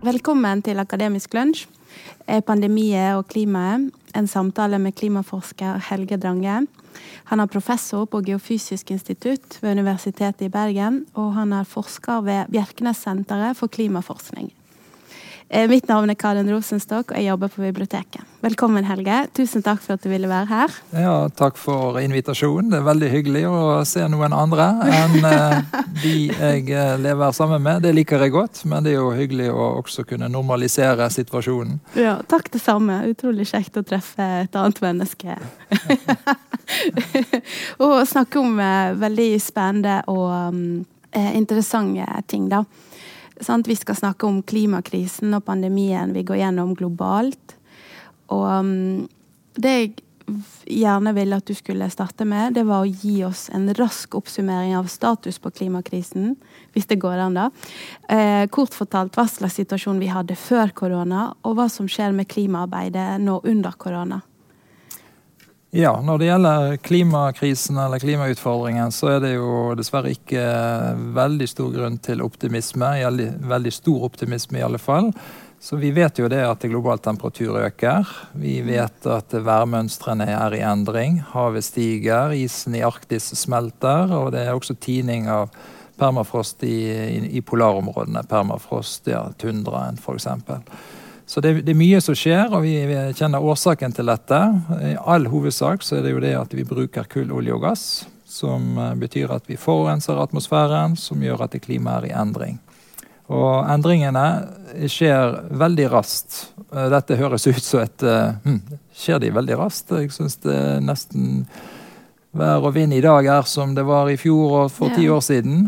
Velkommen til Akademisk lunsj. Pandemiet og klimaet. En samtale med klimaforsker Helge Drange. Han er professor på Geofysisk institutt ved Universitetet i Bergen, og han er forsker ved Bjerknessenteret for klimaforskning. Eh, mitt navn er Karin Rosenstock, og jeg jobber på biblioteket. Velkommen, Helge. Tusen takk for at du ville være her. Ja, Takk for invitasjonen. Det er veldig hyggelig å se noen andre enn uh, de jeg eh, lever sammen med. Det liker jeg godt, men det er jo hyggelig å også kunne normalisere situasjonen. Ja, takk det samme. Utrolig kjekt å treffe et annet menneske. og snakke om veldig spennende og um, interessante ting, da. Sant? Vi skal snakke om klimakrisen og pandemien vi går gjennom globalt. Og um, det jeg gjerne ville at du skulle starte med, det var å gi oss en rask oppsummering av status på klimakrisen. Hvis det går an, da. Eh, kort fortalt hva slags situasjon vi hadde før korona, og hva som skjer med klimaarbeidet nå under korona. Ja, når det gjelder klimakrisen eller klimautfordringen, så er det jo dessverre ikke veldig stor grunn til optimisme. Veldig stor optimisme, i alle fall. Så vi vet jo det at global temperatur øker. Vi vet at værmønstrene er i endring. Havet stiger, isen i Arktis smelter, og det er også tining av permafrost i, i, i polarområdene. Permafrost, ja, tundraen f.eks. Så det, det, er mye som skjer, og vi, vi, kjenner årsaken til dette. I all hovedsak så er det jo det at vi bruker kull, olje og gass. Som eh, betyr at vi forurenser atmosfæren, som gjør at klimaet er i endring. Og endringene skjer veldig raskt. Eh, dette høres ut som et hm, Skjer de veldig raskt? Jeg syns det er nesten Vær og vind i dag er som det var i fjor og for ti år siden.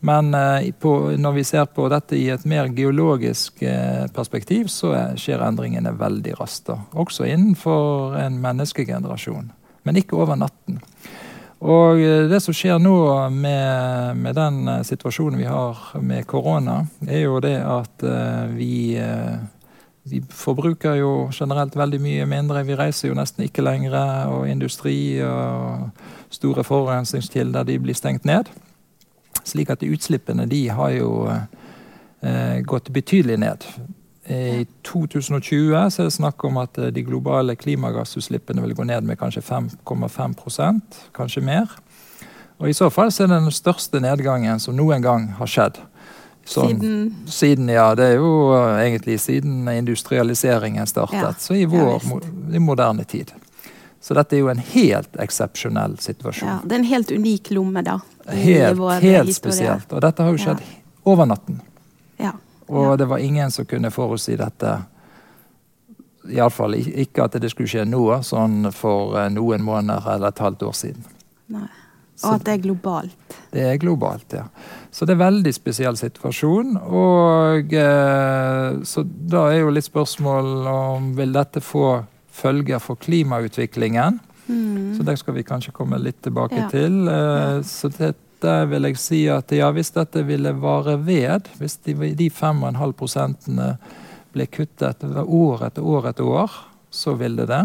Men eh, på, når vi ser på dette i et mer geologisk eh, perspektiv, så skjer endringene veldig raskt. Også innenfor en menneskegenerasjon. Men ikke over natten. Og eh, det som skjer nå med, med, den situasjonen vi har med korona, er jo det at vi, vi forbruker jo generelt veldig mye mindre. Vi reiser jo nesten ikke lenger, og industri og store forurensningskilder de blir stengt ned. Slik at utslippene de har jo eh, gått betydelig ned. I 2020 så er det snakk om at eh, de globale klimagassutslippene vil gå ned med kanskje 5,5% kanskje mer. Og I så fall så er det den største nedgangen som noen gang har skjedd. Sånn, siden? siden? Ja, det er jo eh, egentlig siden industrialiseringen startet. Ja, så i vår ja, i moderne tid. Så dette er jo en helt eksepsjonell situasjon. Ja, Det er en helt unik lomme, da. Helt, helt spesielt. Og dette har jo skjedd ja. over natten. Ja. Og det var ingen som kunne forutsi dette. Iallfall ikke at det skulle skje nå, sånn for eh, noen måneder eller et halvt år siden. Nei. Og at det er globalt. Det er globalt, ja. Så det er en veldig spesiell situasjon. Og eh, så da er jo litt spørsmål om vil dette få følger for klimautviklingen. Mm. Så det skal vi kanskje komme litt tilbake ja. til. Uh, så dette vil jeg si at ja, hvis dette ville vare ved, hvis de, de 5,5 prosentene ble kuttet år etter år etter år, så ville det.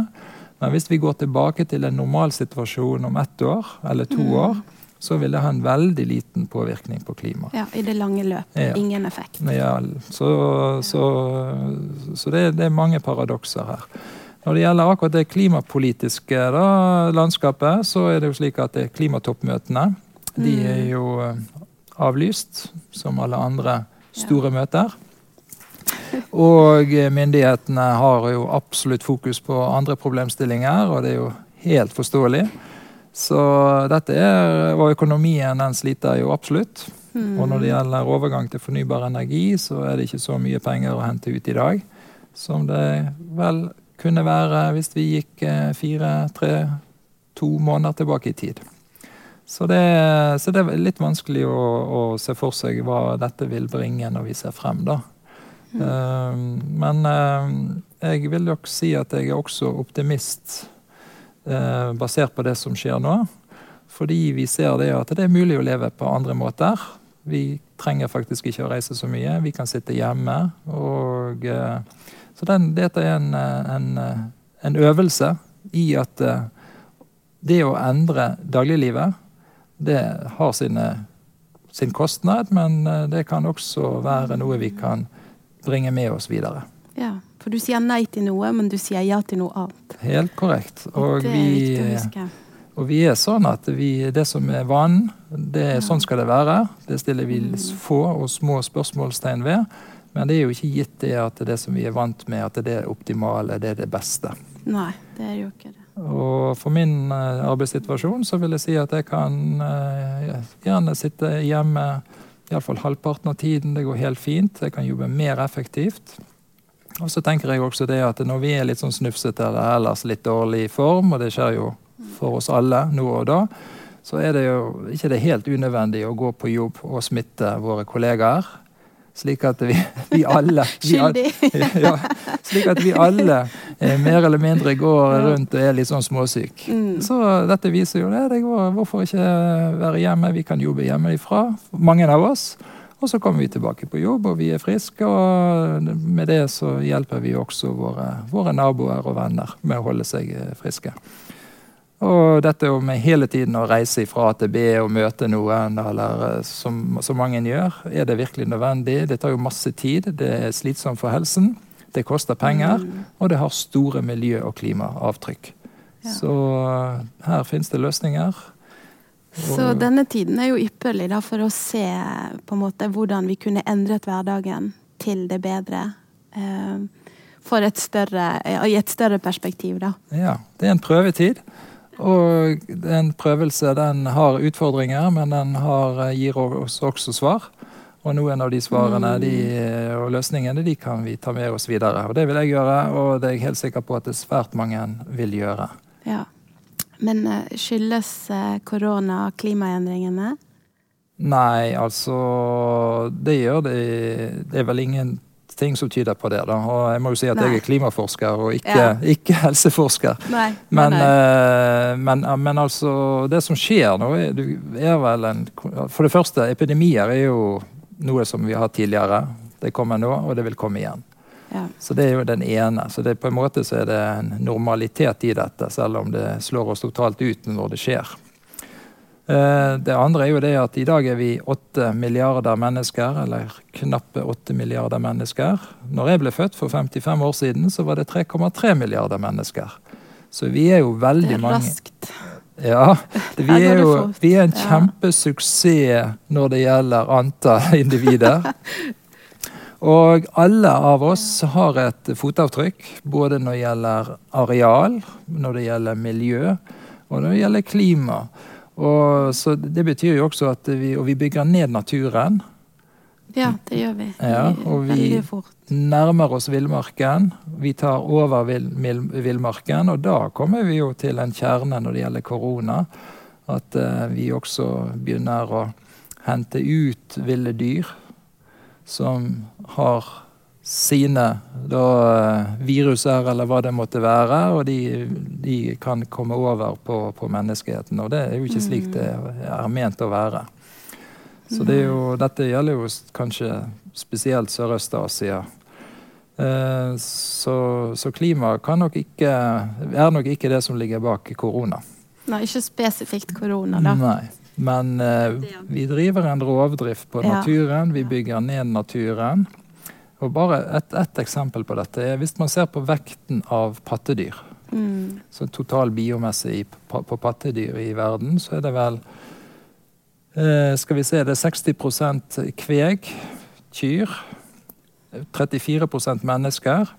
Men hvis vi går tilbake til en normalsituasjon om ett år eller to mm. år, så vil det ha en veldig liten påvirkning på klimaet. Ja, I det lange løp. Ja. Ingen effekt. Ja, så, så, så det, det, er mange paradokser her. Når det gjelder akkurat det klimapolitiske da, landskapet, så er det jo slik at klimatoppmøtene de er mm. jo eh, avlyst, som alle andre store ja. møter. Og myndighetene har jo absolutt fokus på andre problemstillinger, og det er jo helt forståelig. Så dette er, Og økonomien den sliter jo absolutt. Mm. Og når det gjelder overgang til fornybar energi, så er det ikke så mye penger å hente ut i dag som det vel kunne være hvis vi gikk eh, fire, tre, to måneder tilbake i tid. Så det, så det er litt vanskelig å, å, se for seg hva dette vil bringe når vi ser frem. da. Mm. Uh, men uh, jeg vil nok si at jeg er også optimist uh, basert på det som skjer nå. Fordi vi ser det at det er mulig å leve på andre måter. Vi trenger faktisk ikke å reise så mye. Vi kan sitte hjemme. og så den, dette er en, en, en, øvelse i at eh, det å endre dagliglivet, det har sine sin kostnad, men eh, det kan også være noe vi kan bringe med oss videre. Ja, For du sier nei til noe, men du sier ja til noe annet. Helt korrekt. Og, det er vi, viktig å huske. Og vi er sånn at vi, det som er vanen, det, Ja. sånn skal det være. Det stiller vi Mm. få og små spørsmålstegn ved. Men det er jo ikke gitt det at det som vi er vant med, at det er optimale, det er det beste. Nei, det er jo ikke det. Og for min eh, arbeidssituasjon så vil jeg si at jeg kan eh, gjerne sitte hjemme iallfall halvparten av tiden. Det går helt fint. Jeg kan jobbe mer effektivt. Og så tenker jeg også det at når vi er litt sånn snufsete eller ellers litt dårlig i form, og det skjer jo for oss alle nå og da, så er det jo ikke det helt unødvendig å gå på jobb og smitte våre kollegaer. Slik at vi, vi alle vi al- ja, slik at vi alle eh, mer eller mindre går rundt og er litt sånn småsyk. Mm. Så dette viser jo det. det går, hvorfor ikke være hjemme? Vi kan jobbe hjemmefra, mange av oss. Og så kommer vi tilbake på jobb, og vi er friske. Og med det så hjelper vi også våre, våre naboer og venner med å holde seg eh, friske. Og dette med hele tiden å reise fra A til B og møte noen, eller eh, som, som mange gjør, er det virkelig nødvendig? Det tar jo masse tid, det er slitsomt for helsen, det koster penger, Mm. og det har store miljø- og klimaavtrykk. Ja. Så eh, her finnes det løsninger. Så Og- denne tiden er jo ypperlig da, for å se på en måte hvordan vi kunne endret hverdagen til det bedre. Eh, for et større, I et større perspektiv, da. Ja, det er en prøvetid. Og en prøvelse den har utfordringer, men den har, eh, gir oss også svar. Og noen av de svarene Mm. de, eh, og løsningene de kan vi ta med oss videre. Og det vil jeg gjøre, og det er jeg helt sikker på at det svært mange vil gjøre. Ja. Men eh, skyldes korona klimaendringene? Nei, altså Det gjør det Det er vel ingenting som tyder på det. da. Og jeg må jo si at Nei. jeg er klimaforsker og ikke, Ja. ikke helseforsker. Nei. Men, nei. eh, men, men altså, det som skjer nå, er, er vel en For det første, epidemier er jo noe som vi har hatt tidligere. Det kommer nå, og det vil komme igjen. ja. Så det er jo den ene. Så det, på en måte så er det en normalitet i dette, selv om det slår oss totalt ut når det skjer. Eh, Det andre er jo det at i dag er vi åtte milliarder mennesker, eller knappe åtte milliarder mennesker. Når jeg ble født for 55 år siden, så var det 3,3 milliarder mennesker. Så vi er jo Det veldig er mange raskt. ja, det, vi, er jo, vi er en kjempesuksess når det gjelder antall individer. Og alle av oss har et fotavtrykk, både når det gjelder areal, når det gjelder miljø, og når det gjelder klima. Og så Det betyr jo også at vi, og vi bygger ned naturen. Ja, det gjør vi. Ja, og vi- Nærmer oss villmarken. Vi tar over vill- villmarken, og da kommer vi jo til en kjerne når det gjelder korona. At uh, vi også begynner å hente ut ville dyr som har sine da, eh, viruser, eller hva det måtte være, og de, de kan komme over på, på menneskeheten. Og det er jo ikke slik det er ment å være. Så det jo, dette gjelder jo kanskje spesielt Sørøst-Asia. Eh, så, så klima kan nok ikke, er nok ikke det som ligger bak korona. Nei, ikke spesifikt korona, da. Nei. Men eh, vi driver en rovdrift på naturen. Vi bygger ned naturen. Og bare et, ett eksempel på dette er hvis man ser på vekten av pattedyr. Mm. Så total biomesse i, på, på pattedyr i verden, så er det vel eh, Skal vi se, det er 60% kveg, kyr. 34% mennesker.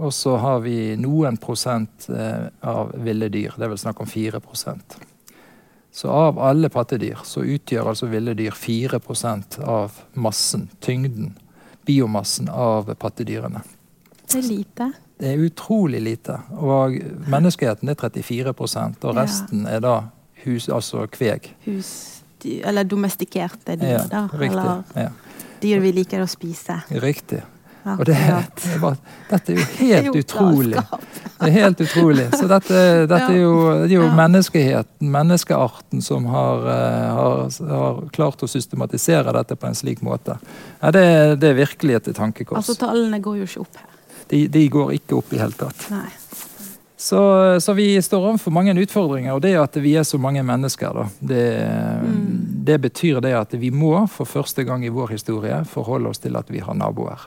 Og så har vi noen prosent eh, av ville dyr. Det er vel snakk om 4% Så av alle pattedyr så utgjør altså ville dyr 4% av massen, tyngden, biomassen av pattedyrene. Det er lite. Det er utrolig lite. Og menneskeheten er 34 og resten er da hus, altså kveg. Husdyr, eller domestikerte dyr, Ja, da. riktig. Eller Ja, dyr vi liker å spise. riktig. Og det, det er dette er jo helt utrolig. Det er helt utrolig. Så dette, dette er jo, det er jo menneskeheten, menneskearten, som har, eh, har, har klart å systematisere dette på en slik måte. Ja, det, det er virkelig et tankekors. Altså, tallene går jo ikke opp her. De, de går ikke opp i hele tatt. Nei. Så, så vi står overfor mange utfordringer, og det at vi er så mange mennesker, da, det, Mm. det betyr det at vi må for første gang i vår historie forholde oss til at vi har naboer.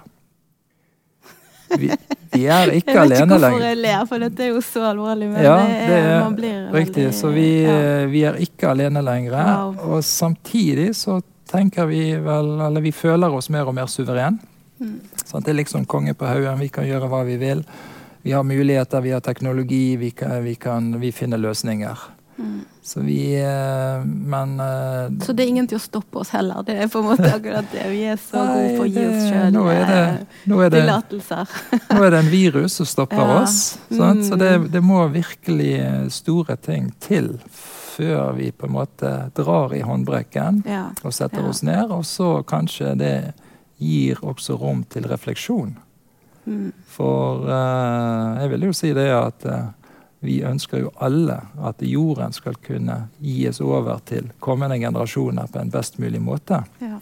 Vi, vi er ikke alene lenger. Jeg vet ikke hvorfor jeg ler, for dette er jo så alvorlig. Men ja, det er, man blir riktig. Veldig, så vi, ja. vi, er ikke alene lenger. Wow. Og samtidig så tenker vi vel Eller vi føler oss mer og mer suveren. Mm. Sånn, det er liksom konge på haugen. Vi kan gjøre hva vi vil. Vi har muligheter, vi har teknologi, vi, kan, vi, kan, vi finner løsninger. Mm. Så vi eh, Men eh, Så det er ingen til å stoppe oss heller? Det er på en måte akkurat det. Vi er så gode på å gi oss sjøl tillatelser. nå er det en virus som stopper ja. oss. Mm. Så det, det, må virkelig store ting til før vi på en måte drar i håndbrekken ja. og setter ja. oss ned. Og så kanskje det gir også rom til refleksjon. Mm. For uh, jeg vil jo si det at uh, vi ønsker jo alle at jorden skal kunne gis over til kommende generasjoner på en best mulig måte. Ja.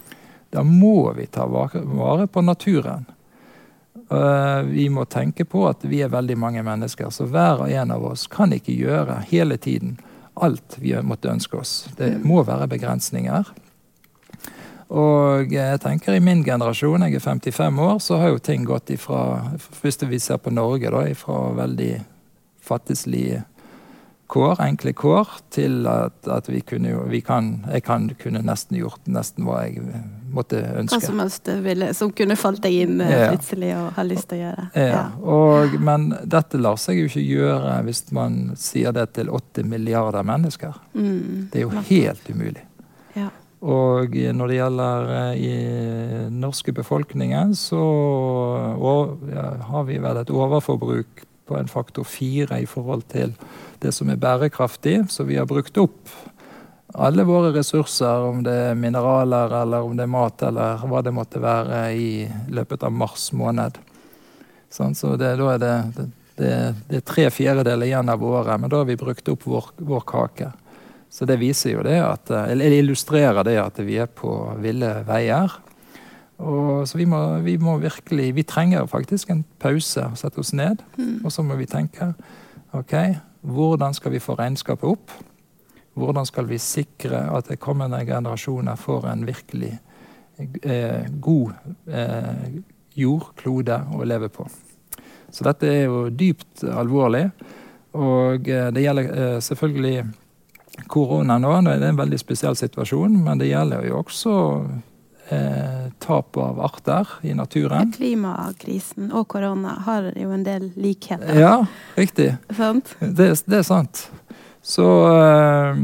Da må vi ta vare på naturen. Uh, vi må tenke på at vi er veldig mange mennesker, så hver og en av oss kan ikke gjøre hele tiden alt vi måtte ønske oss. Det mm. må være begrensninger. Og jeg tenker i min generasjon, jeg er 55 år, så har jo ting gått ifra Hvis vi ser på Norge, da, ifra veldig fattigslige kår, enkle kår, til at, at vi kunne jo vi kan, Jeg kan kunne nesten gjort nesten hva jeg måtte ønske. Hva som helst ville, som kunne falt deg inn eh, ja. plutselig og har lyst til å gjøre. Ja. ja. Og, men dette lar seg jo ikke gjøre hvis man sier det til 80 milliarder mennesker. Mm. Det er jo helt umulig. Ja. Og når det gjelder eh, i norske befolkningen, så og, ja, har vi vel et overforbruk på en faktor fire i forhold til det som er bærekraftig. Så vi har brukt opp alle våre ressurser, om det er mineraler eller om det er mat eller hva det måtte være, i løpet av mars måned. Sånn, så det, da er det, det, det er tre fjerdedeler igjen av året, men da har vi brukt opp vår, vår kake. Så det viser jo det at, eller illustrerer det at vi er på ville veier. Og, så vi må, vi må, virkelig Vi trenger faktisk en pause, sette oss ned. Mm. Og så må vi tenke OK, hvordan skal vi få regnskapet opp? Hvordan skal vi sikre at de kommende generasjoner får en virkelig eh, god eh, jordklode å leve på? Så dette er jo dypt alvorlig. Og eh, det gjelder eh, selvfølgelig korona nå. Det er en veldig spesiell situasjon, men det gjelder jo også eh, tap av arter i naturen. Klimakrisen og korona har jo en del likheter. Ja, riktig. Det, det, er sant. Så, eh,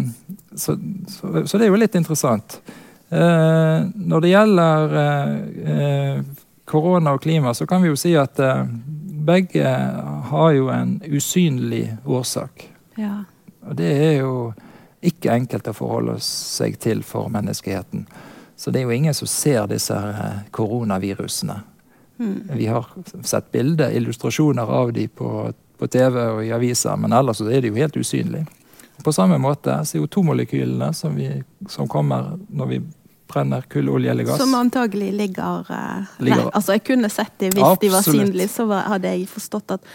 så, så, så, det er jo litt interessant. Eh, når det gjelder eh, korona og klima, så kan vi jo si at begge har jo en usynlig årsak. Ja. Og det er jo ikke enkelt å forholde seg til for menneskeheten. Så det er jo ingen som ser disse eh, koronavirusene. Mm. Vi har sett bilder, illustrasjoner av dem på, på, TV og i aviser, men ellers er de jo helt usynlige. På samme måte CO2-molekylene som, som, kommer når vi brenner kull, olje eller gass. Som antagelig ligger, uh, ligger. Altså Jeg kunne sett dem hvis Absolutt. de var synlige, så hadde jeg forstått at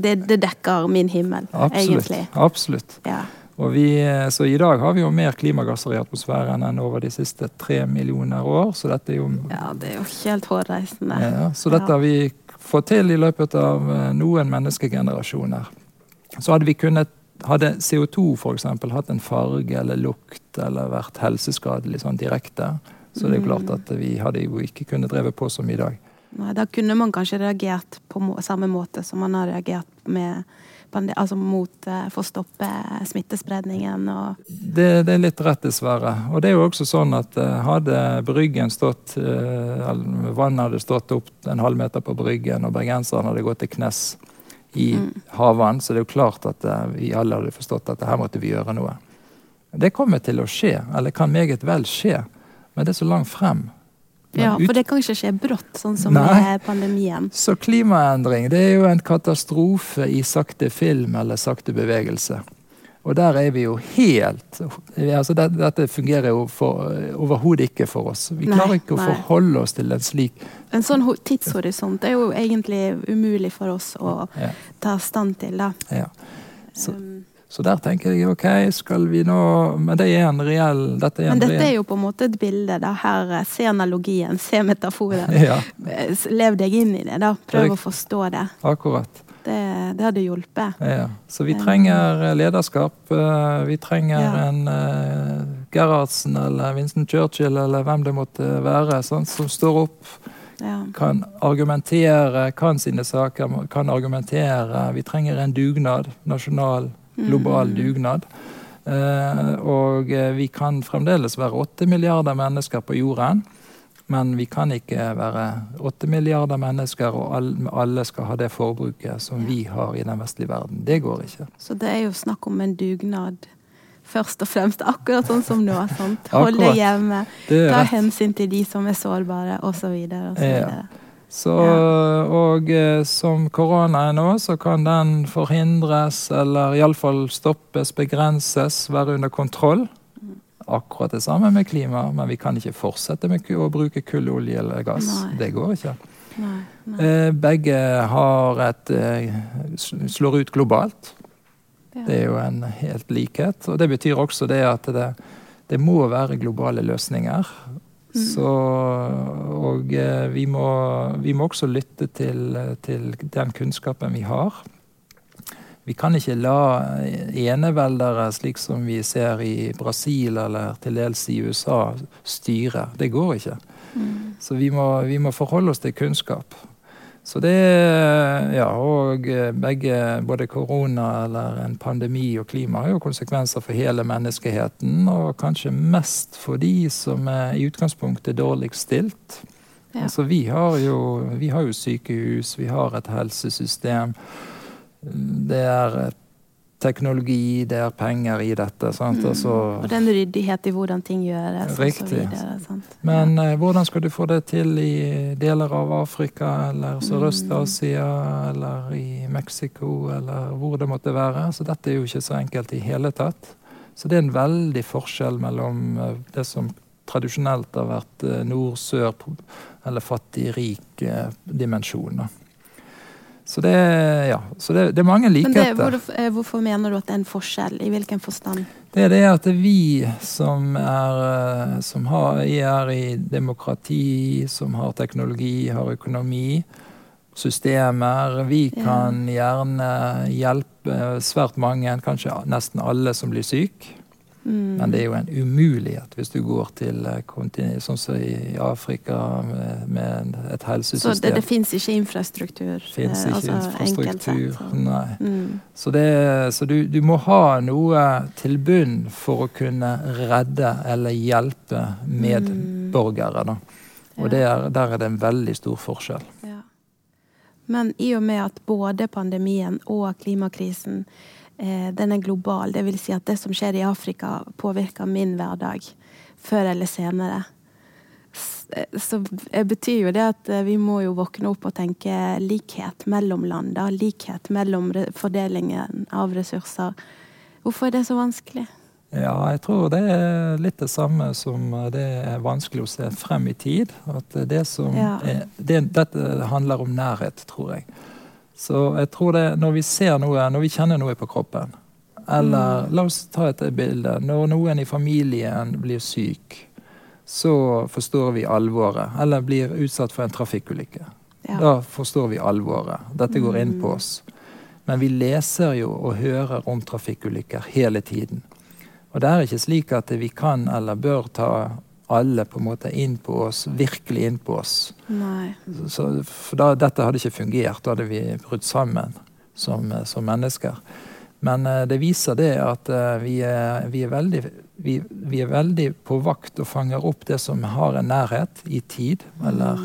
det, det dekker min himmel, Absolutt. egentlig. Absolutt. Ja. Vi, så i dag har vi jo mer klimagasser i atmosfæren enn over de siste tre millioner år. Så dette er jo Ja, det er jo helt hårreisende. Ja, så dette har vi fått til i løpet av eh, noen menneskegenerasjoner. Så hadde vi kunnet hadde CO2 f.eks. hatt en farge eller lukt eller vært helseskadelig sånn direkte, så det er jo klart at vi hadde jo ikke kunnet drevet på som i dag. Nei, Da kunne man kanskje reagert på må samme måte som man har reagert med altså mot eh, for å stoppe smittespredningen. Det, det, er litt rett, dessverre. Og det er jo også sånn at eh, hadde Bryggen stått eh, Vannet hadde stått opp en halv meter på Bryggen, og bergenserne hadde gått til knes i mm. havvann, så det er jo klart at vi alle hadde forstått at her måtte vi gjøre noe. Det kommer til å skje, eller kan meget vel skje, men det er så langt frem. Ja, for det kan ikke skje brått, sånn som Nei. med pandemien. Så klimaendring det er jo en katastrofe i sakte film eller sakte bevegelse. Og der er vi jo helt altså det, Dette fungerer jo overhodet ikke for oss. Vi klarer nei, ikke å nei. forholde oss til en slik En sånn tidshorisont er jo egentlig umulig for oss å ja. ta stand til. da. Ja. Så, um. Så der tenker jeg ok, skal vi nå Men det er en reell dette er Men dette reell, er jo på en måte et bilde. da, Her, eh, Se analogien, se metaforen. Ja, Lev deg inn i det. da, Prøv å forstå det. akkurat. Det, det hadde hjulpet. Ja. Så vi trenger eh, lederskap. eh, Vi trenger Ja. en Gerhardsen eller Winston Churchill eller hvem det måtte være, sånn, som står opp, Ja. kan argumentere, kan sine saker, kan argumentere. Vi trenger en dugnad. Nasjonal, global dugnad. Eh, og eh, vi kan fremdeles være åtte milliarder mennesker på jorden. Men vi kan ikke være åtte milliarder mennesker, og alle, skal ha det forbruket som vi har i den vestlige verden. Det går ikke. Så det er jo snakk om en dugnad. Først og fremst, akkurat sånn som nå. Sant? Holde hjemme, ta hensyn til de som er sårbare, osv. Ja. Så, og eh, som korona er nå, så kan den forhindres, eller iallfall stoppes, begrenses, være under kontroll. Akkurat det samme med klima, men vi kan ikke fortsette med å bruke kull, olje eller gass. Nei. Det går ikke. Nei, nei. Eh, Begge har et eh, slår ut globalt. Ja. Det er jo en helt likhet. Og det betyr også det at det, det må være globale løsninger. Så, og eh, vi må, vi må også lytte til, til den kunnskapen vi har. Vi kan ikke la eneveldere, slik som vi ser i Brasil eller til dels i USA, styre. Det går ikke. Mm. Så vi må, vi må forholde oss til kunnskap. Så det Ja, og eh, begge, både korona eller en pandemi og klima, har jo konsekvenser for hele menneskeheten. Og kanskje mest for de som er i utgangspunktet dårligst stilt. Ja. Altså, vi har, jo, vi har jo sykehus, vi har et helsesystem. Det er eh, teknologi, det er penger i dette. Mm. Altså, Og den ryddighet i hvordan ting gjøres, Riktig. videre. Men eh, hvordan skal du få det til i deler av Afrika eller Sørøst-Asia eller i Mexico eller hvor det måtte være? Så dette er jo ikke så enkelt i hele tatt. Så det er en veldig forskjell mellom eh, det som tradisjonelt har vært eh, nord-sør eller fattig-rik eh, dimensjon. Så det, ja, så det, det er mange Men det, likheter. hvorfor, eh, mener du at det er en forskjell? I hvilken forstand? Det er det at vi som er, eh, som har, er i demokrati, som har teknologi, har økonomi, systemer, vi kan gjerne hjelpe svært mange, kanskje nesten alle som blir syk. Mm. Men det er jo en umulighet hvis du går til eh, sånn som i Afrika med, et Så helsesystem. det, det fins ikke infrastruktur? Fins eh, ikke altså sett, infrastruktur. så- Nei. Mm. Så, det, så du, du må ha noe til bunn for å kunne redde eller hjelpe medborgere. Da. Og Ja. det er, der er det en veldig stor forskjell. Ja. Men i og med at både pandemien og klimakrisen den er global, det vil si at det som skjer i Afrika, påvirker min hverdag før eller senere, eh, så det betyr jo det at eh, vi må jo våkne opp og tenke likhet mellom land. Likhet mellom fordelingen av ressurser. Hvorfor er det så vanskelig? Ja, jeg tror det er litt det samme som eh, det er vanskelig å se frem i tid. At det som Ja. er, det, Dette handler om nærhet, tror jeg. Så jeg tror det når vi ser noe, når vi kjenner noe på kroppen Eller la oss ta et bilde. Når noen i familien blir syk, så forstår vi alvoret. Eller blir utsatt for en trafikkulykke. Ja. Da forstår vi alvoret. Dette går inn på oss. Men vi leser jo og hører om trafikkulykker hele tiden. Og det er ikke slik at vi kan eller bør ta alle på en måte inn på oss, virkelig inn på oss. Nei. Så, for da, dette hadde ikke fungert, da hadde vi brutt sammen som, som mennesker. Men uh, det viser det at uh, vi, er, vi, er veldig, vi, vi er veldig på vakt og fanger opp det som har en nærhet i tid, eller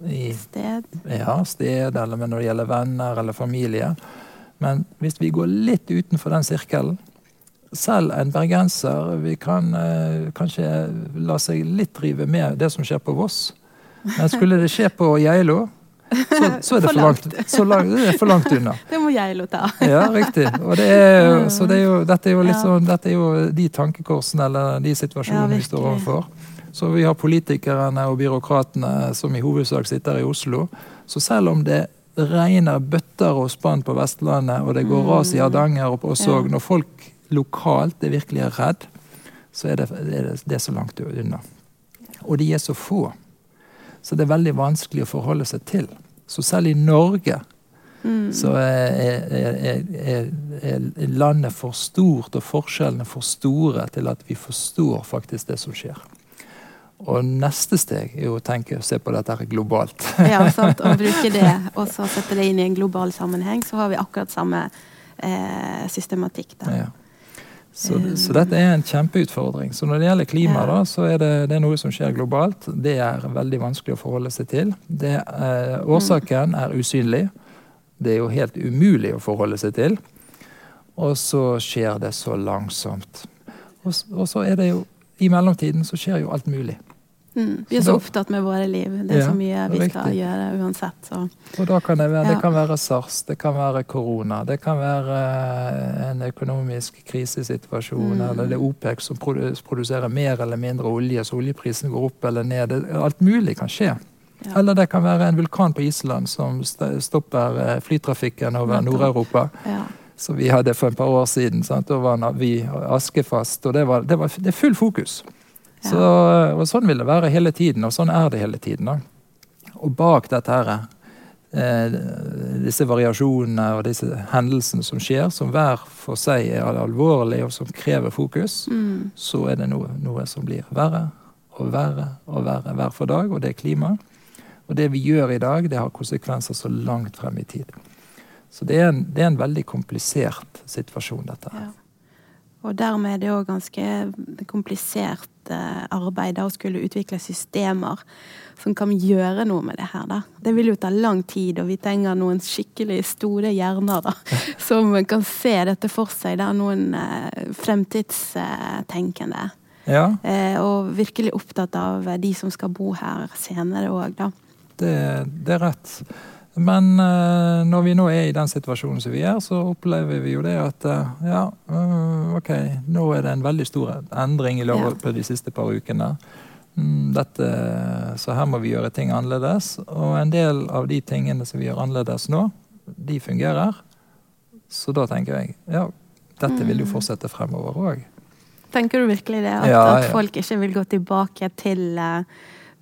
Mm. i Sted. ja, sted, eller når det gjelder venner eller familie. Men hvis vi går litt utenfor den sirkelen Selv en bergenser vi kan eh, kanskje la seg litt rive med det som skjer på Voss. Men skulle det skje på Geilo, så, så er det For langt, så langt, det er for langt unna. Det må Geilo ta. Ja, riktig. Og det er, så det er jo, dette er jo litt sånn, dette er jo de tankekorsene eller de situasjonene Ja, vi står overfor. Så vi har politikerne og byråkratene som i hovedsak sitter i Oslo. Så selv om det regner bøtter og spann på Vestlandet, og det går ras i Hardanger og på Sogn. Når folk lokalt er virkelig er redd, så er det, er det, det er så langt unna. Og de er så få. Så det er veldig vanskelig å forholde seg til. Så selv i Norge mm. så er, er, er, landet for stort, og forskjellene for store til at vi forstår faktisk det som skjer. Og neste steg er å tenke å se på dette her globalt. ja, sant. Og bruke det og så sette det inn i en global sammenheng, så har vi akkurat samme eh, systematikk. Da. Ja. Så, så, dette er en kjempeutfordring. Så når det gjelder klima, da, så er det, det er noe som skjer globalt. Det er veldig vanskelig å forholde seg til. Det, eh, årsaken er usynlig. Det er jo helt umulig å forholde seg til. Og så skjer det så langsomt. Og, og så er det jo I mellomtiden så skjer jo alt mulig. Mm. Vi er så opptatt med våre liv. Det er ja, så mye vi skal gjøre uansett. Så. Og da kan det, være, ja. det kan være sars, det kan være korona, det kan være eh, en økonomisk krisesituasjon, mm. eller det er OPEC som produserer mer eller mindre olje, så oljeprisen går opp eller ned. Alt mulig kan skje. Ja. Eller det kan være en vulkan på Island som stopper eh, flytrafikken over Nord-Europa. Ja. Som vi hadde for et par år siden. Sant? Da var vi askefast. Og det, var, det, var, det er full fokus. Så, og Sånn vil det være hele tiden, og sånn er det hele tiden. Da. Og bak dette her, eh, disse variasjonene og disse hendelsene som skjer, som hver for seg er alvorlige og som krever fokus, mm. så er det noe, noe, som blir verre og verre og verre hver for dag, og det er klima. Og det vi gjør i dag, det har konsekvenser så langt frem i tid. Så det er en, det er en veldig komplisert situasjon, dette her. Ja. Og dermed er det òg ganske komplisert eh, arbeid å skulle utvikle systemer som kan gjøre noe med det her. da. Det vil jo ta lang tid, og vi trenger noen skikkelig store hjerner da, som kan se dette for seg. Er noen eh, fremtidstenkende. Ja. Eh, og virkelig opptatt av de som skal bo her senere òg, da. Det, det er rett. Men uh, når vi nå er i den situasjonen som vi er, så opplever vi jo det at uh, ja, uh, ok, nå er det en veldig stor endring i løpet av de siste par ukene. Mm, dette, så her må vi gjøre ting annerledes. Og en del av de tingene som vi gjør annerledes nå, de fungerer. Så da tenker jeg ja, dette vil jo mm. fortsette fremover òg. Tenker du virkelig det? At, ja, ja. at, folk ikke vil gå tilbake til uh,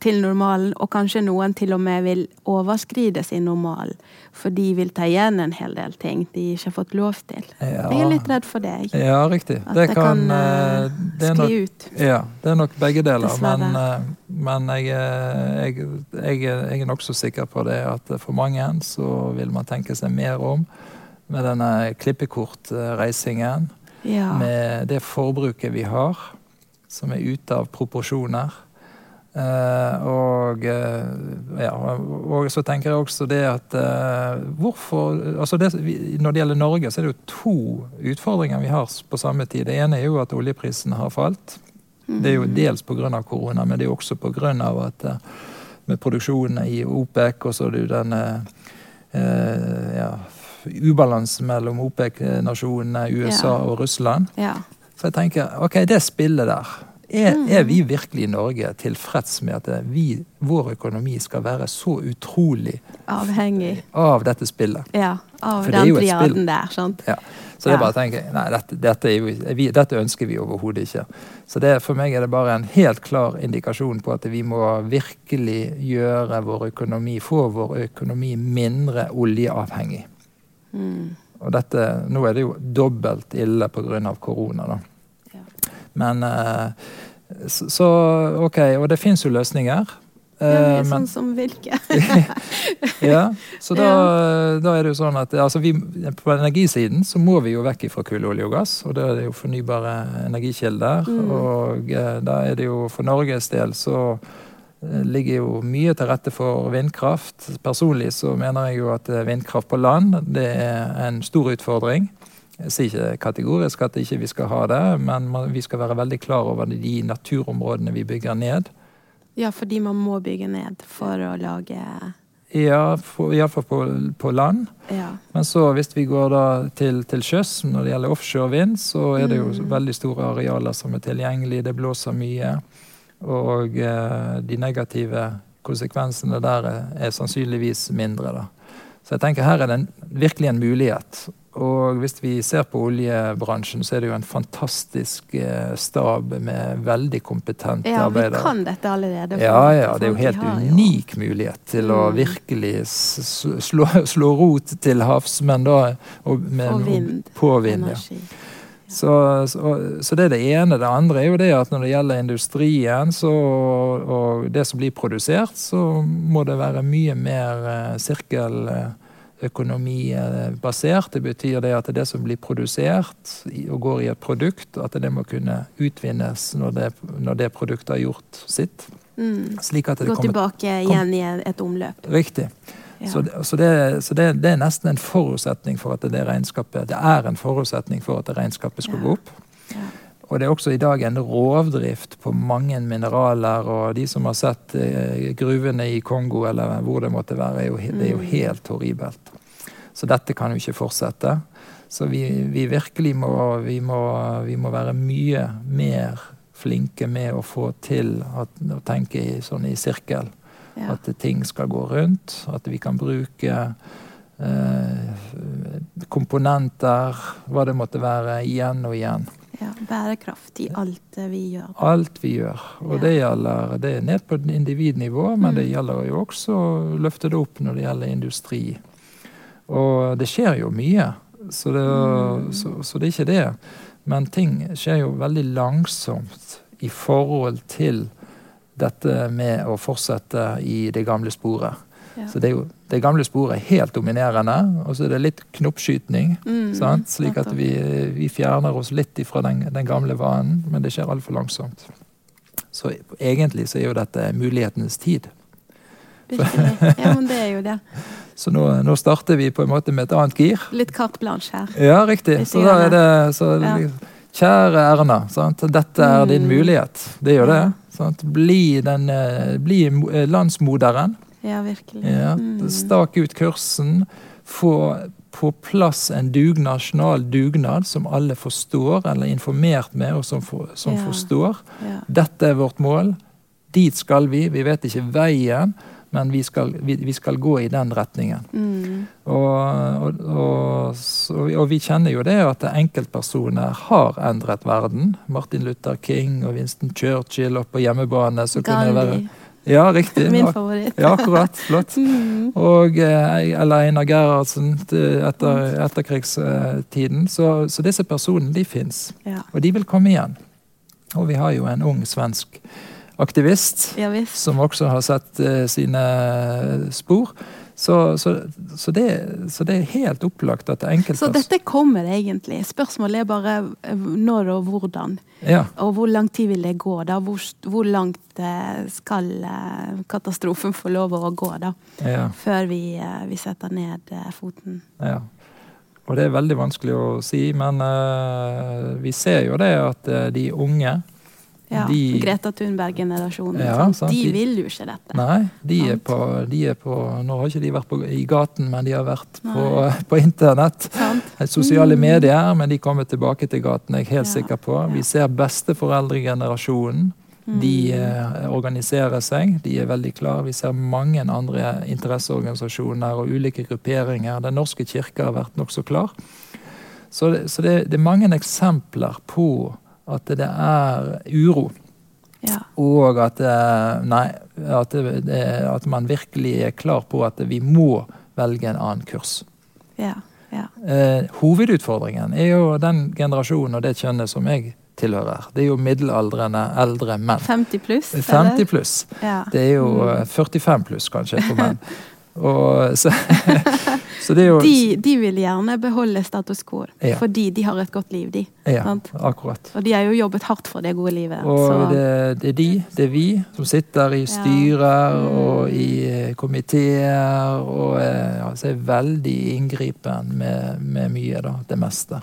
til normalen, og kanskje noen til og med vil overskride sin normal, for de vil ta igjen en hel del ting de ikke har fått lov til. Ja. Jeg er litt redd for deg. Ja, riktig. At det, det kan, kan uh, det skli nok, ut. Ja, det er nok begge deler. Dessverre. Men, uh, men jeg, jeg, jeg, jeg er nokså sikker på det at for mange så vil man tenke seg mer om med denne klippekortreisingen. Ja. Med det forbruket vi har, som er ute av proporsjoner. Uh, og, uh, ja, og, så tenker jeg også det at uh, hvorfor altså det, Når det gjelder Norge, så er det jo to utfordringer vi har på samme tid. Det ene er jo at oljeprisen har falt. Det er jo mm. dels pga. korona, men det er også pga. at med produksjonen i OPEC og så er det jo denne ja, ubalansen mellom OPEC-nasjonene USA ja. og Russland. Ja. Så jeg tenker ok, det spillet der er, mm. er, vi virkelig i Norge tilfreds med at vi, vår økonomi skal være så utrolig Avhengig av dette spillet? Ja, av For den triaden der. sant? Ja. Så det er bare å tenke nei, dette, dette, jo, vi, dette ønsker vi overhodet ikke. Så det, for meg er det bare en helt klar indikasjon på at vi må virkelig gjøre vår økonomi, få vår økonomi mindre oljeavhengig. Mm. Og dette, nå er det jo dobbelt ille pga. korona. da. Men eh, så OK. Og det fins jo løsninger. Ja, eh, sånn som hvilke? ja, så da, da, er det jo sånn at altså vi, På energisiden så må vi jo vekk fra kull, olje og gass. Og da er det jo fornybare energikilder. Mm. Og eh, da er det jo for Norges del så ligger jo mye til rette for vindkraft. Personlig så mener jeg jo at vindkraft på land det er en stor utfordring. Jeg sier ikke kategorisk at ikke vi ikke skal ha det, men vi skal være veldig klar over de naturområdene vi bygger ned. Ja, fordi man må bygge ned for å lage Ja, iallfall på, på land. Ja. Men så hvis vi går da til, til sjøs, når det gjelder offshore vind, så er det jo mm. veldig store arealer som er tilgjengelige. Det blåser mye. Og eh, de negative konsekvensene der er, er sannsynligvis mindre, da. Så jeg tenker her er det en, virkelig en mulighet. Og hvis vi ser på oljebransjen, så er det jo en fantastisk eh, stab med veldig kompetente Ja, vi kan dette allerede. Ja, ja, det er jo? Helt unik mulighet til å Mm. virkelig slå, slå rot til havs, men da med, På vind. på vind. Ja. Så, så, så det er det ene. Det andre er jo det at når det gjelder industrien så, og det som blir produsert, så må det være mye mer eh, sirkeløkonomibasert. Det betyr det at det som blir produsert og går i et produkt, at det må kunne utvinnes når det, når det produktet har gjort sitt. Mm. Slik at det Gå tilbake igjen i et omløp. Riktig. Ja. Så, det, så, det, så det, det er nesten en forutsetning for at det regnskapet Det er en forutsetning for at det regnskapet skal Ja. gå opp. Ja. Og det er også i dag en rovdrift på mange mineraler, og de som har sett eh, gruvene i Kongo eller hvor det måtte være, er jo, det er jo Mm. helt horribelt. Så dette kan jo ikke fortsette. Så vi, vi virkelig må vi, må vi må være mye mer flinke med å få til at, å tenke i, sånn i sirkel. Ja. At ting skal gå rundt, at vi kan bruke eh, komponenter, hva det måtte være, igjen og igjen. Ja. Bærekraft i alt vi gjør. Alt vi gjør. Og Ja. det gjelder det er ned på individnivå, men det Mm. gjelder jo også å løfte det opp når det gjelder industri. Og det skjer jo mye, så det, Mm. så, så det er ikke det. Men ting skjer jo veldig langsomt i forhold til dette med å fortsette i det gamle sporet. Så det, jo, det gamle sporet er helt dominerende, og så er det litt knoppskyting. Mm, Sant? Slik at vi, vi fjerner oss litt ifra den, den gamle vanen, men det skjer altfor langsomt. Så egentlig så er jo dette mulighetenes tid. Virkelig. Ja, men det er jo det. Så nå, nå starter vi på en måte med et annet gir. Litt carte blanche her. Ja, riktig. Så da er det så, Ja. Kjære Erna, sant? dette er din Mm. mulighet. Det gjør det. Sant? Bli, den, eh, bli eh, landsmoderen. Ja, virkelig. Ja, Mm. Stake ut kursen. Få på plass en dug, nasjonal dugnad som alle forstår, eller er informert med, og som, for, som Ja. forstår. Ja. Dette er vårt mål. Dit skal vi. Vi vet ikke veien, men vi skal, vi, vi skal gå i den retningen. Mm. Og, og, og, og vi kjenner jo det at enkeltpersoner har endret verden. Martin Luther King og Winston Churchill og på hjemmebane. Så kunne det være, Gandhi. Ja, riktig. Min favoritt. Ja, akkurat. Flott. Mm. Og, eh, eller Einar Gerhardsen etter etterkrigstiden. Så, så disse personene de fins, Ja. og de vil komme igjen. Og vi har jo en ung svensk aktivist ja som også har sett uh, sine spor. Så, så, så, det, så det er helt opplagt at det Så dette kommer egentlig. Spørsmålet er bare eh, når og hvordan. ja, Og hvor lang tid vil det gå? da? Hvor, hvor langt eh, skal eh, katastrofen få lov å gå da? ja, Før vi, vi setter ned foten. ja. Og det er veldig vanskelig å si, men uh, vi ser jo det at de unge Ja, De- Greta Thunberg-generasjonen. Ja, De de- vil jo ikke dette. Nei, de er, på, de er på Nå har ikke de vært på, i gaten, men de har vært på, på internett. Sant? Sosiale Mm. medier, men de kommer tilbake til gaten, jeg er helt Ja, sikker på. Vi ser besteforeldregenerasjonen. De Mm. eh, organiserer seg, de er veldig klare. Vi ser mange andre interesseorganisasjoner og ulike grupperinger. Den norske kirke har vært nokså klar. Så, så det, det er mange eksempler på at det er uro. Ja. Og at, nei, at, det, at man virkelig er klar på at vi må velge en annen kurs. Ja. Ja. Eh, hovedutfordringen er jo den generasjonen og det kjønnet som jeg tilhører. Det er jo middelaldrende eldre menn. 50 pluss? 50 pluss. Ja. Det er jo Mm. eh, 45 pluss kanskje for menn. Og, så, jo De, de vil gjerne beholde status quo, Ja. fordi de har et godt liv, de. Ja, akkurat. Og de har jo jobbet hardt for det gode livet. Og så- det, det er de, det er vi, som sitter i styrer Mm. og i eh, komiteer og eh, ja, så er veldig inngripen med, med mye, da. Det meste.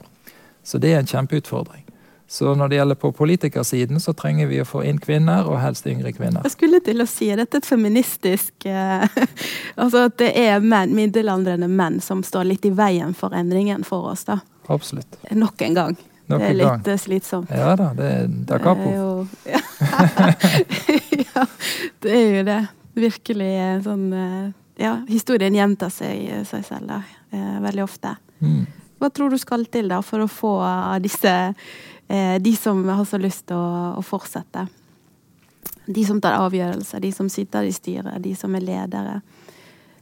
Så det er en kjempeutfordring. Så når det gjelder på politikersiden, så trenger vi å få inn kvinner, og helst yngre kvinner. Jeg skulle til å si at dette er et feministisk eh, Altså at det er menn, middelaldrende menn som står litt i veien for endringen for oss, da. Absolutt. Nok en gang. Nok det er litt gang. eh, slitsomt. Ja da, det er da capo. ja. ja, det er jo det. Virkelig eh, sånn eh, ja, historien gjentar seg, seg selv da, veldig ofte. Mm. Hva tror du skal til da for å få disse De som har så lyst til å, å, fortsette? De som tar avgjørelser, de som sitter i styret, de som er ledere.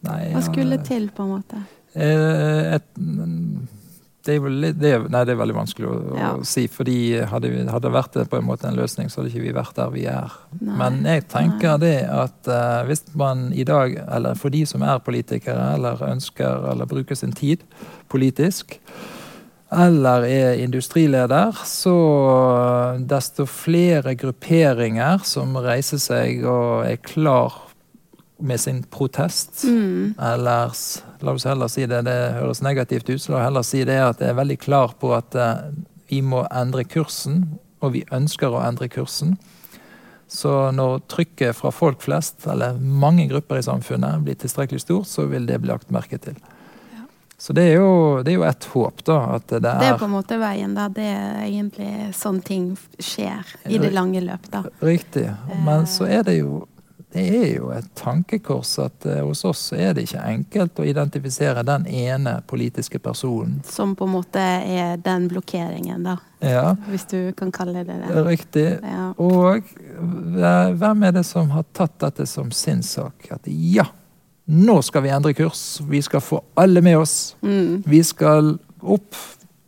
Nei, Hva skulle ja, til, på en måte? Eh, et, det er, litt, det, er, nei, det er veldig vanskelig å, ja. å si. fordi hadde, hadde vært på en måte en løsning, så hadde ikke vi vært der vi er. Nei. Men jeg tenker nei. det at uh, hvis man i dag, eller for de som er politikere, eller ønsker eller bruker sin tid politisk, eller er industrileder, så desto flere grupperinger som reiser seg og er klar med sin protest. Mm. Eller la oss heller si det, det høres negativt ut, så la oss heller si det at jeg er veldig klar på at uh, vi må endre kursen, og vi ønsker å endre kursen. Så når trykket fra folk flest, eller mange grupper i samfunnet, blir tilstrekkelig stort, så vil det bli lagt merke til. Så det er, jo, det er, jo, et håp, da. At det, er Det er på en måte veien, da. Det er egentlig sånn ting skjer i det lange løp, da. Riktig. Men så er det jo det er jo et tankekors at uh, hos oss er det ikke enkelt å identifisere den ene politiske personen. Som på en måte er den blokkeringen, da. Ja. Hvis du kan kalle det det. Riktig. Ja. Og hvem er det som har tatt dette som sin sak? At ja, nå skal vi endre kurs. Vi skal få alle med oss. Mm. Vi skal opp.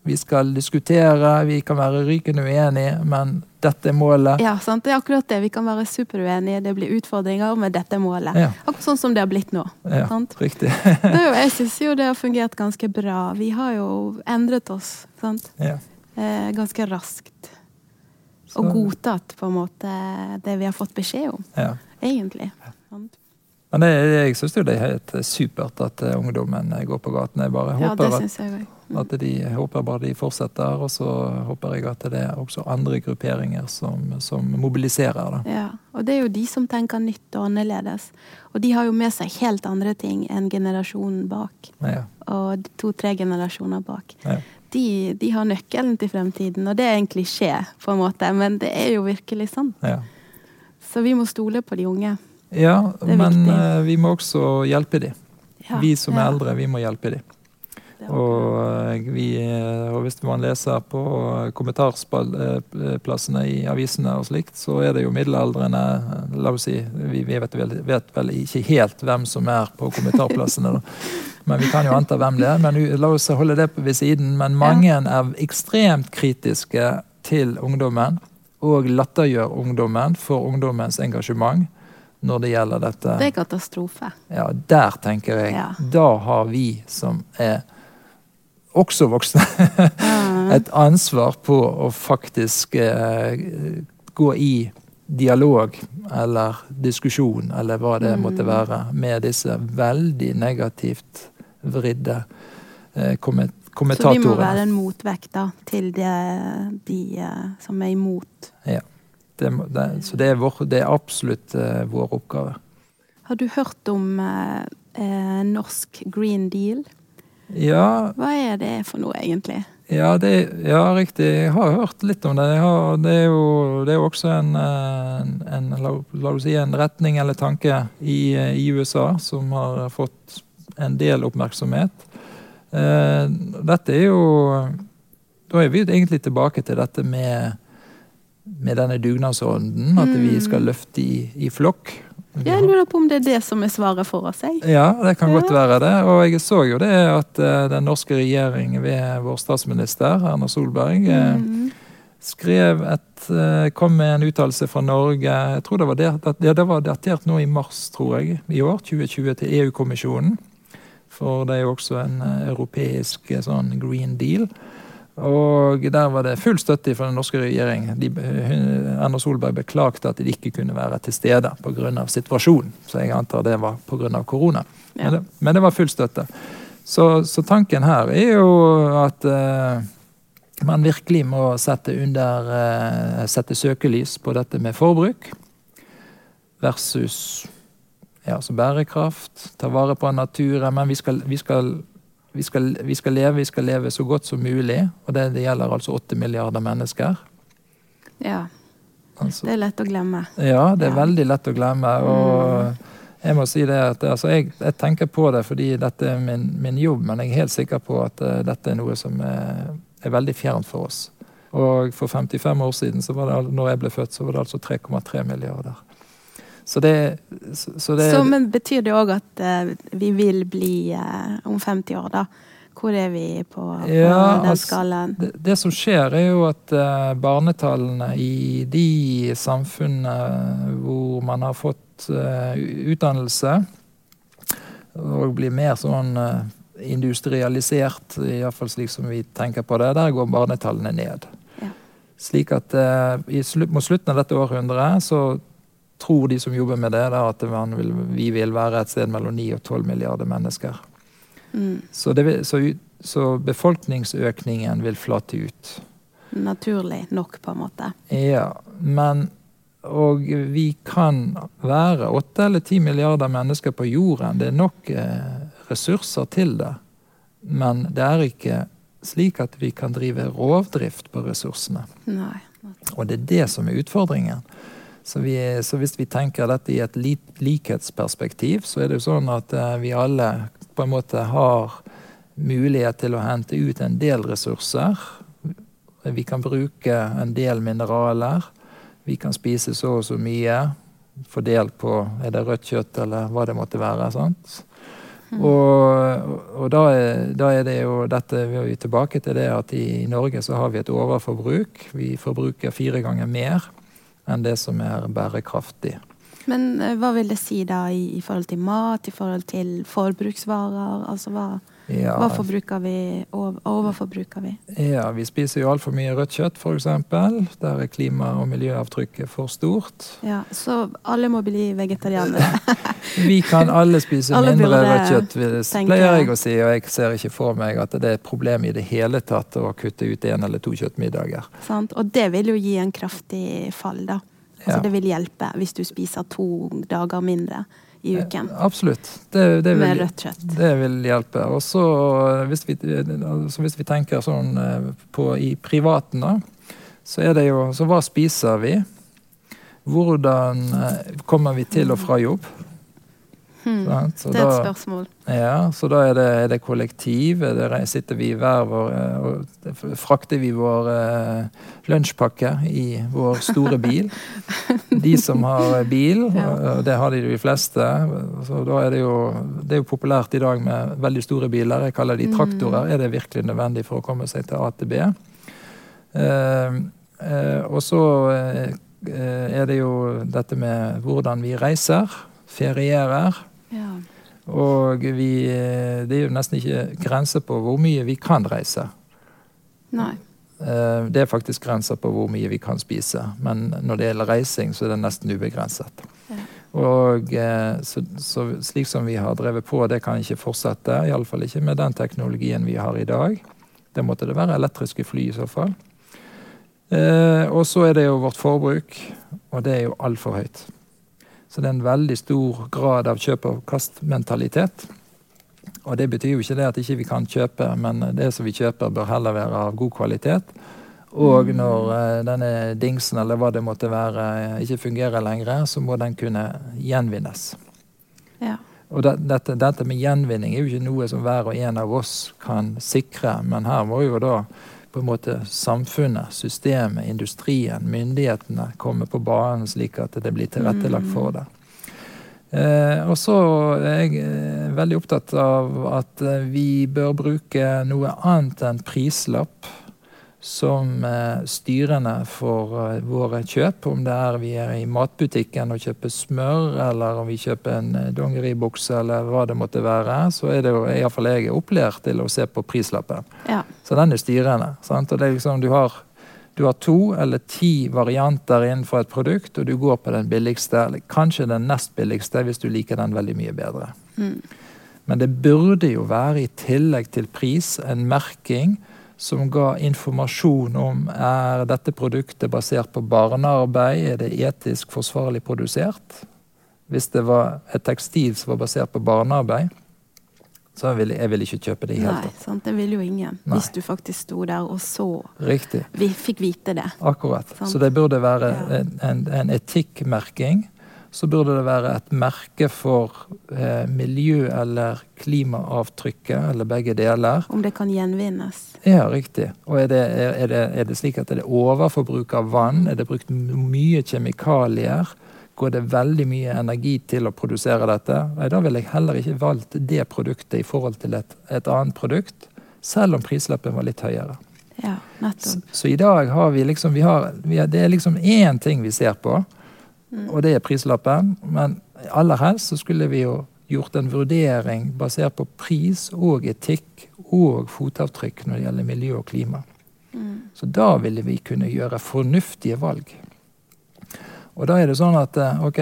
Vi skal diskutere. Vi kan være rykende uenige, men dette er målet. Ja, sant? Det er akkurat det. Vi kan være superuenige, det blir utfordringer, men dette målet. Ja. Akkurat sånn som det har blitt nå. Ja, sant? riktig. jo, jeg syns jo det har fungert ganske bra. Vi har jo endret oss sant? Ja. Eh, ganske raskt. Så. Og godtatt på en måte det vi har fått beskjed om, ja. egentlig. Sant? Men det, jeg syns det er helt supert at eh, ungdommen går på gaten. Jeg bare ja, håper at, mm. at de håper bare de fortsetter, og så håper jeg at det er også andre grupperinger som, som mobiliserer. Da. Ja, og det er jo de som tenker nytt og annerledes. Og de har jo med seg helt andre ting enn generasjonen bak. Ja. Og to-tre generasjoner bak. Ja. De, de, har nøkkelen til fremtiden, og det er en klisjé, på en måte, men det er jo virkelig sant. Ja. Så vi må stole på de unge. Ja, men uh, vi må også hjelpe dem. Ja, vi som er eldre, vi må hjelpe dem. Og, eh, vi, eh, og hvis man leser på kommentarplassene i avisene og slikt, så er det jo middelaldrende La oss si, vi, vi vet, vel, vet, vel, ikke helt hvem som er på kommentarplassene. men vi kan jo anta hvem det er. Men la oss holde det ved siden. Men mange er ekstremt kritiske til ungdommen og lattergjør ungdommen for ungdommens engasjement når det gjelder dette. Det er katastrofe. Ja, der tenker jeg. Ja. Da har vi som er også voksne, et ansvar på å faktisk eh, gå i dialog eller diskusjon, eller hva det mm. måtte være, med disse veldig negativt vridde eh, kommentatorene. Så vi må være en motvekt da, til det, de uh, som er imot? Ja. Det, det, så det er, vår, det er absolutt uh, vår oppgave. Har du hørt om uh, uh, norsk Green Deal? Ja. Hva er det for noe, egentlig? Ja, det, ja riktig. Jeg har hørt litt om det. Har, det, er jo, det er jo også en, en, en la, oss si en retning eller tanke i, i, USA som har fått en del oppmerksomhet. dette er jo Da er vi egentlig tilbake til dette med med denne dugnadsånden, at vi skal mm. løfte i, i flokk. Jeg lurer på om det er det som er svaret for oss. Jeg. Ja, det kan ja. godt være det. Og jeg så jo det at uh, den norske regjering ved vår statsminister Erna Solberg uh, mm. skrev et uh, kom med en uttalelse fra Norge Jeg tror det var, det, ja, det var datert nå i mars, tror jeg, i år, 2020, til EU-kommisjonen. For det er jo også en europeisk sånn green deal. Og der var det full støtte fra den norske regjering. De, Erna Solberg beklagte at de ikke kunne være til stede pga. situasjonen. Så jeg antar det var pga. korona. Ja. Men, men, det, var full støtte. Så, så tanken her er jo at uh, man virkelig må sette, under, uh, sette søkelys på dette med forbruk versus ja, altså bærekraft. Ta vare på naturen. Men vi skal, vi skal vi skal, vi skal, leve, vi skal leve så godt som mulig, og det, det gjelder altså åtte milliarder mennesker. Ja. Altså, det er lett å glemme. Ja, det er ja. veldig lett å glemme. og mm. Jeg må si det at altså, jeg, jeg, tenker på det fordi dette er min, min, jobb, men jeg er helt sikker på at uh, dette er noe som er, er, veldig fjernt for oss. Og for 55 år siden, så var det, når jeg ble født, så var det altså 3,3 milliarder. Så det, så det så, Men betyr det òg at uh, vi vil bli uh, om 50 år, da? Hvor er vi på, på ja, den altså, skalaen? Det, det, som skjer, er jo at uh, barnetallene i de samfunnene hvor man har fått utdannelse, og blir mer sånn industrialisert, iallfall slik som vi tenker på det, der går barnetallene ned. Ja. Slik at mot slutten av dette århundret så tror de som jobber med det, at vil, vi vil være et sted mellom 9 og 12 milliarder mennesker. Mm. Så, vil, så, så, befolkningsøkningen vil flate ut. Naturlig nok, på en måte. Ja, men og vi kan være 8 eller 10 milliarder mennesker på jorden. Det er nok eh, ressurser til det. Men det er ikke slik at vi kan drive rovdrift på ressursene. Nei. Og det er det som er utfordringen. Så, vi, så, hvis vi tenker dette i et likhetsperspektiv, så er det jo sånn at eh, vi alle på en måte har mulighet til å hente ut en del ressurser. Vi kan bruke en del mineraler. Vi kan spise så og så mye fordelt på er det rødt kjøtt eller hva det måtte være. sant? Mm. Og, og da, er, da, er, det jo dette Vi er tilbake til det at i, i Norge så har vi et overforbruk. Vi forbruker fire ganger mer enn det som er bærekraftig. Men eh, hva vil det si da i, i, forhold til mat, i forhold til forbruksvarer? Altså hva, ja. hva forbruker vi, og overforbruker vi? Ja, vi spiser jo altfor mye rødt kjøtt, f.eks. Der er klima- og miljøavtrykket for stort. Ja, Så alle må bli vegetarianere? vi kan alle spise alle mindre rødt kjøtt, pleier jeg å si. Og jeg ser ikke for meg at det er et problem i det hele tatt å kutte ut én eller to kjøttmiddager. Sant, Og det vil jo gi en kraftig fall, da. Altså, det vil hjelpe hvis du spiser to dager mindre i uken. Absolutt. Det, det vil. Det vil hjelpe. Og så hvis, altså hvis, vi tenker sånn eh, på i privaten, da, så er det jo Så hva spiser vi? Hvordan eh, kommer vi til og fra jobb? Hmm. det er et spørsmål. Ja, så da er det, er det kollektiv. Er det, sitter vi hver vår eh, og Frakter vi vår uh, lunsjpakke i vår store bil. De som har bil, og det har de de fleste. Så da er det jo Det er jo populært i dag med veldig store biler. Jeg kaller de hmm. traktorer. Er det virkelig nødvendig for å komme seg til A til B? Uh, uh, og så er det jo dette med hvordan vi reiser, ferierer. Ja. Og vi, det er jo nesten ikke grenser på hvor mye vi kan reise. Nei. Eh, det er faktisk grenser på hvor mye vi kan spise, men når det gjelder reising, så er det nesten ubegrenset. Ja. Og eh, så, så, Slik som vi har drevet på, det kan ikke fortsette. Iallfall ikke med den teknologien vi har i dag. Det måtte det være elektriske fly i så fall. Eh, og så er det jo vårt forbruk, og det er jo altfor høyt. Så det er en veldig stor grad av kjøp-og-kast-mentalitet. Og det betyr jo ikke det at ikke vi ikke kan kjøpe, men det som vi kjøper, bør heller være av god kvalitet. Og mm. når uh, denne dingsen eller hva det måtte være, ikke fungerer lenger, så må den kunne gjenvinnes. Ja. Og det, dette, dette, med gjenvinning er jo ikke noe som hver og en av oss kan sikre, men her må jo da på en måte samfunnet, systemet, industrien, myndighetene kommer på banen slik at det blir tilrettelagt for det. Eh, og så er jeg eh, veldig opptatt av at eh, vi bør bruke noe annet enn prislapp som eh, styrende for eh, våre kjøp. Om det er vi er i matbutikken og kjøper smør, eller om vi kjøper en eh, dongeribukse, eller hva det måtte være, så er det jo iallfall jeg er opplært til å se på prislappen. Ja. Så den er styrende. Sant? Og det er liksom, du har, du har to eller ti varianter innenfor et produkt, og du går på den billigste, eller kanskje den nest billigste, hvis du liker den veldig mye bedre. Mm. Men det burde jo være, i tillegg til pris, en merking som ga informasjon om er dette produktet basert på barnearbeid, er det etisk forsvarlig produsert. Hvis det var et tekstil som var basert på barnearbeid, så ville jeg vil ikke kjøpe det i hele tatt. Sant? Det ville jo ingen. Nei. Hvis du faktisk sto der og så Riktig. Vi fikk vite det. Akkurat. Sant? Så det burde være en, en, en etikkmerking så burde det være et merke for eh, miljø- eller klimaavtrykket, eller begge deler. Om det kan gjenvinnes. Ja, riktig. Og er det, er, det, er det, slik at det er overforbruk av vann? Er det brukt mye kjemikalier? Går det veldig mye energi til å produsere dette? Nei, da ville jeg heller ikke valgt det produktet i forhold til et, et annet produkt, selv om prislappen var litt høyere. Ja, nettopp. Så, så i dag har vi liksom vi har, vi har, Det er liksom én ting vi ser på. Mm. Og det er prislappen. Men aller helst så skulle vi jo gjort en vurdering basert på pris og etikk og fotavtrykk når det gjelder miljø og klima. Mm. Så da ville vi kunne gjøre fornuftige valg. Og da er det sånn at eh, ok,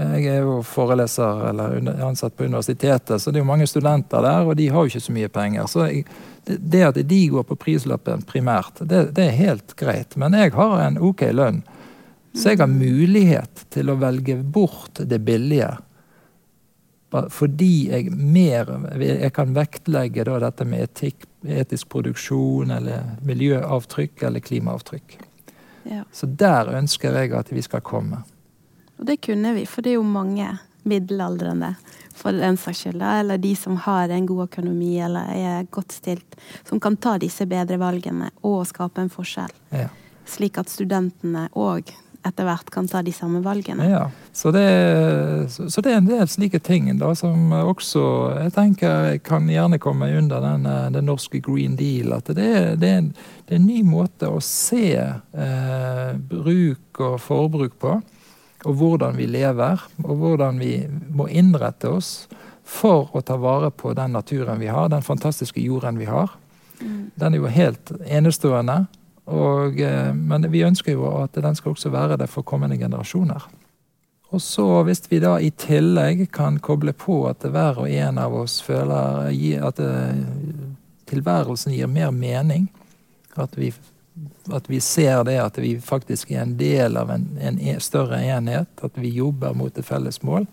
jeg er jo foreleser eller ansatt på universitetet, så det er jo mange studenter der, og de har jo ikke så mye penger. Så jeg, det at de går på prislappen primært, det, det er helt greit. Men jeg har en ok lønn. Så jeg har mulighet til å velge bort det billige. Fordi jeg mer Jeg kan vektlegge dette med etikk, etisk produksjon eller miljøavtrykk eller klimaavtrykk. Ja. Så der ønsker jeg at vi skal komme. Og det kunne vi, for det er jo mange middelaldrende for den saks skyld, eller de som har en god økonomi eller er godt stilt, som kan ta disse bedre valgene og skape en forskjell. Ja. Slik at studentene òg etter hvert kan ta de samme valgene. Ja, så det, så det, er en del slike ting da, som også jeg tenker kan gjerne komme under den, den norske Green Deal. At det er, det, er en, det er, en, ny måte å se eh, bruk og forbruk på. Og hvordan vi lever, og hvordan vi må innrette oss for å ta vare på den naturen vi har, den fantastiske jorden vi har. Mm. Den er jo helt enestående. Og, eh, men vi ønsker jo at den skal også være det for kommende generasjoner. Og så hvis vi da i tillegg kan koble på at hver og en av oss føler at eh, tilværelsen gir mer mening, at vi, at vi, ser det at vi faktisk er en del av en, en e, større enhet, at vi jobber mot et felles mål,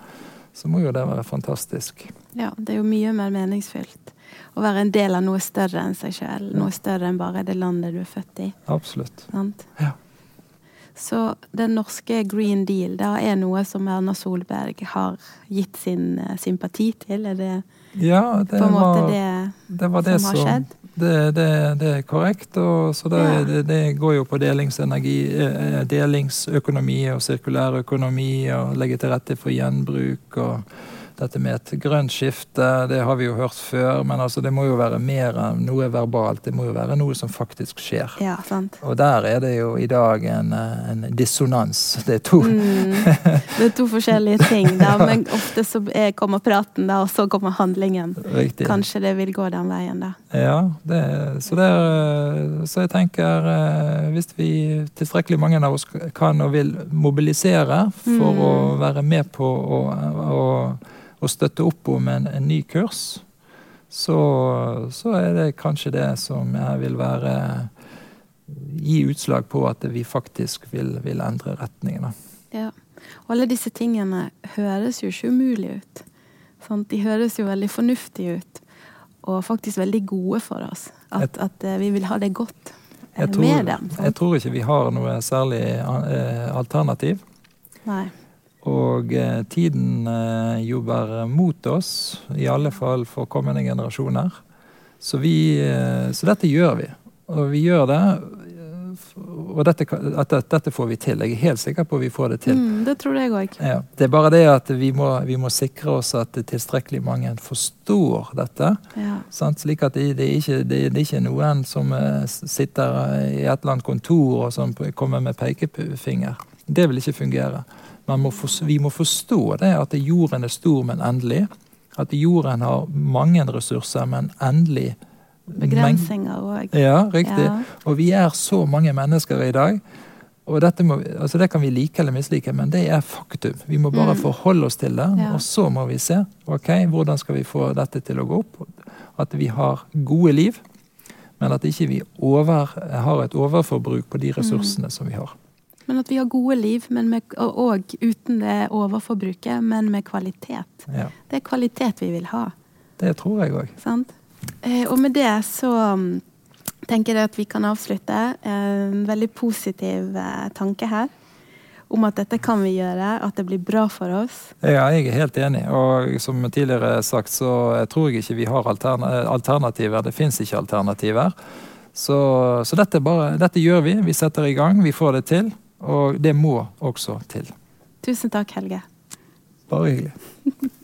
så må jo det være fantastisk. Ja, det er jo mye mer meningsfylt å være en del av noe større enn seg sjøl. Noe større enn bare det landet du er født i. Absolutt. Ja. Så den norske Green Deal da er noe som Erna Solberg har gitt sin uh, sympati til? Er det, ja, det på en måte var, det, det, var det som har skjedd? Det, det, det, er korrekt. Og, så det, ja. det, det, går jo på delingsenergi, eh, delingsøkonomi og sirkulær økonomi og legge til rette for gjenbruk. og dette med et grønt skifte, det har vi jo hørt før, men altså det må jo være mer enn noe verbalt. Det må jo være noe som faktisk skjer. Ja, sant. Og der er det jo i dag en, en dissonans. Det er to mm, Det er to forskjellige ting, da, men ofte så kommer praten, da, og så kommer handlingen. Riktig. Kanskje det vil gå den veien, da. Ja, det, så, det er, så jeg tenker eh, hvis vi tilstrekkelig mange av oss kan og vil mobilisere for mm. å være med på å å støtte opp om en, en ny kurs, så, så, er det kanskje det som jeg vil være Gi utslag på at vi faktisk vil, vil endre retningen. Ja. Og alle disse tingene høres jo ikke umulig ut. Sant? De høres jo veldig fornuftige ut. Og faktisk veldig gode for oss. At, at eh, vi vil ha det godt jeg tror, med dem. Sant? Jeg tror ikke vi har noe særlig eh, alternativ. Nei. Og eh, tiden eh, jobber mot oss, i alle fall for kommende generasjoner. Så, vi, eh, så dette gjør vi. Og vi gjør det. Og dette, at dette, får vi til. Jeg er helt sikker på at vi får det til. Mm, det tror jeg òg. Ja, det er bare det at vi må, vi må, sikre oss at tilstrekkelig mange forstår dette. Ja. Slik at det, det, er ikke, det, det, er ikke noen som sitter i et eller annet kontor og som kommer med pekefinger. Det vil ikke fungere. Må for, vi må forstå det at jorden er stor, men endelig. At jorden har mange ressurser, men endelig Begrensninger òg. Ja, riktig. Ja. Og vi er så mange mennesker i dag. Og må, altså Det kan vi like eller mislike, men det er faktum. Vi må bare mm. forholde oss til det. Ja. Og så må vi se ok, hvordan skal vi få dette til å gå opp. At vi har gode liv, men at ikke vi ikke har et overforbruk på de ressursene mm. som vi har. Men at vi har gode liv, med, og, og, uten det overforbruket, men med kvalitet. Ja. Det er kvalitet vi vil ha. Det tror jeg òg. Eh, og med det så mm, tenker jeg at vi kan avslutte. Eh, en veldig positiv eh, tanke her. Om at dette kan vi gjøre, at det blir bra for oss. Ja, jeg er helt enig. Og som tidligere sagt, så tror jeg ikke vi har alternativer. Det fins ikke alternativer. Så, så dette, bare, dette gjør vi. Vi setter i gang. Vi får det til. Og det må også til. Tusen takk, Helge. Bare hyggelig.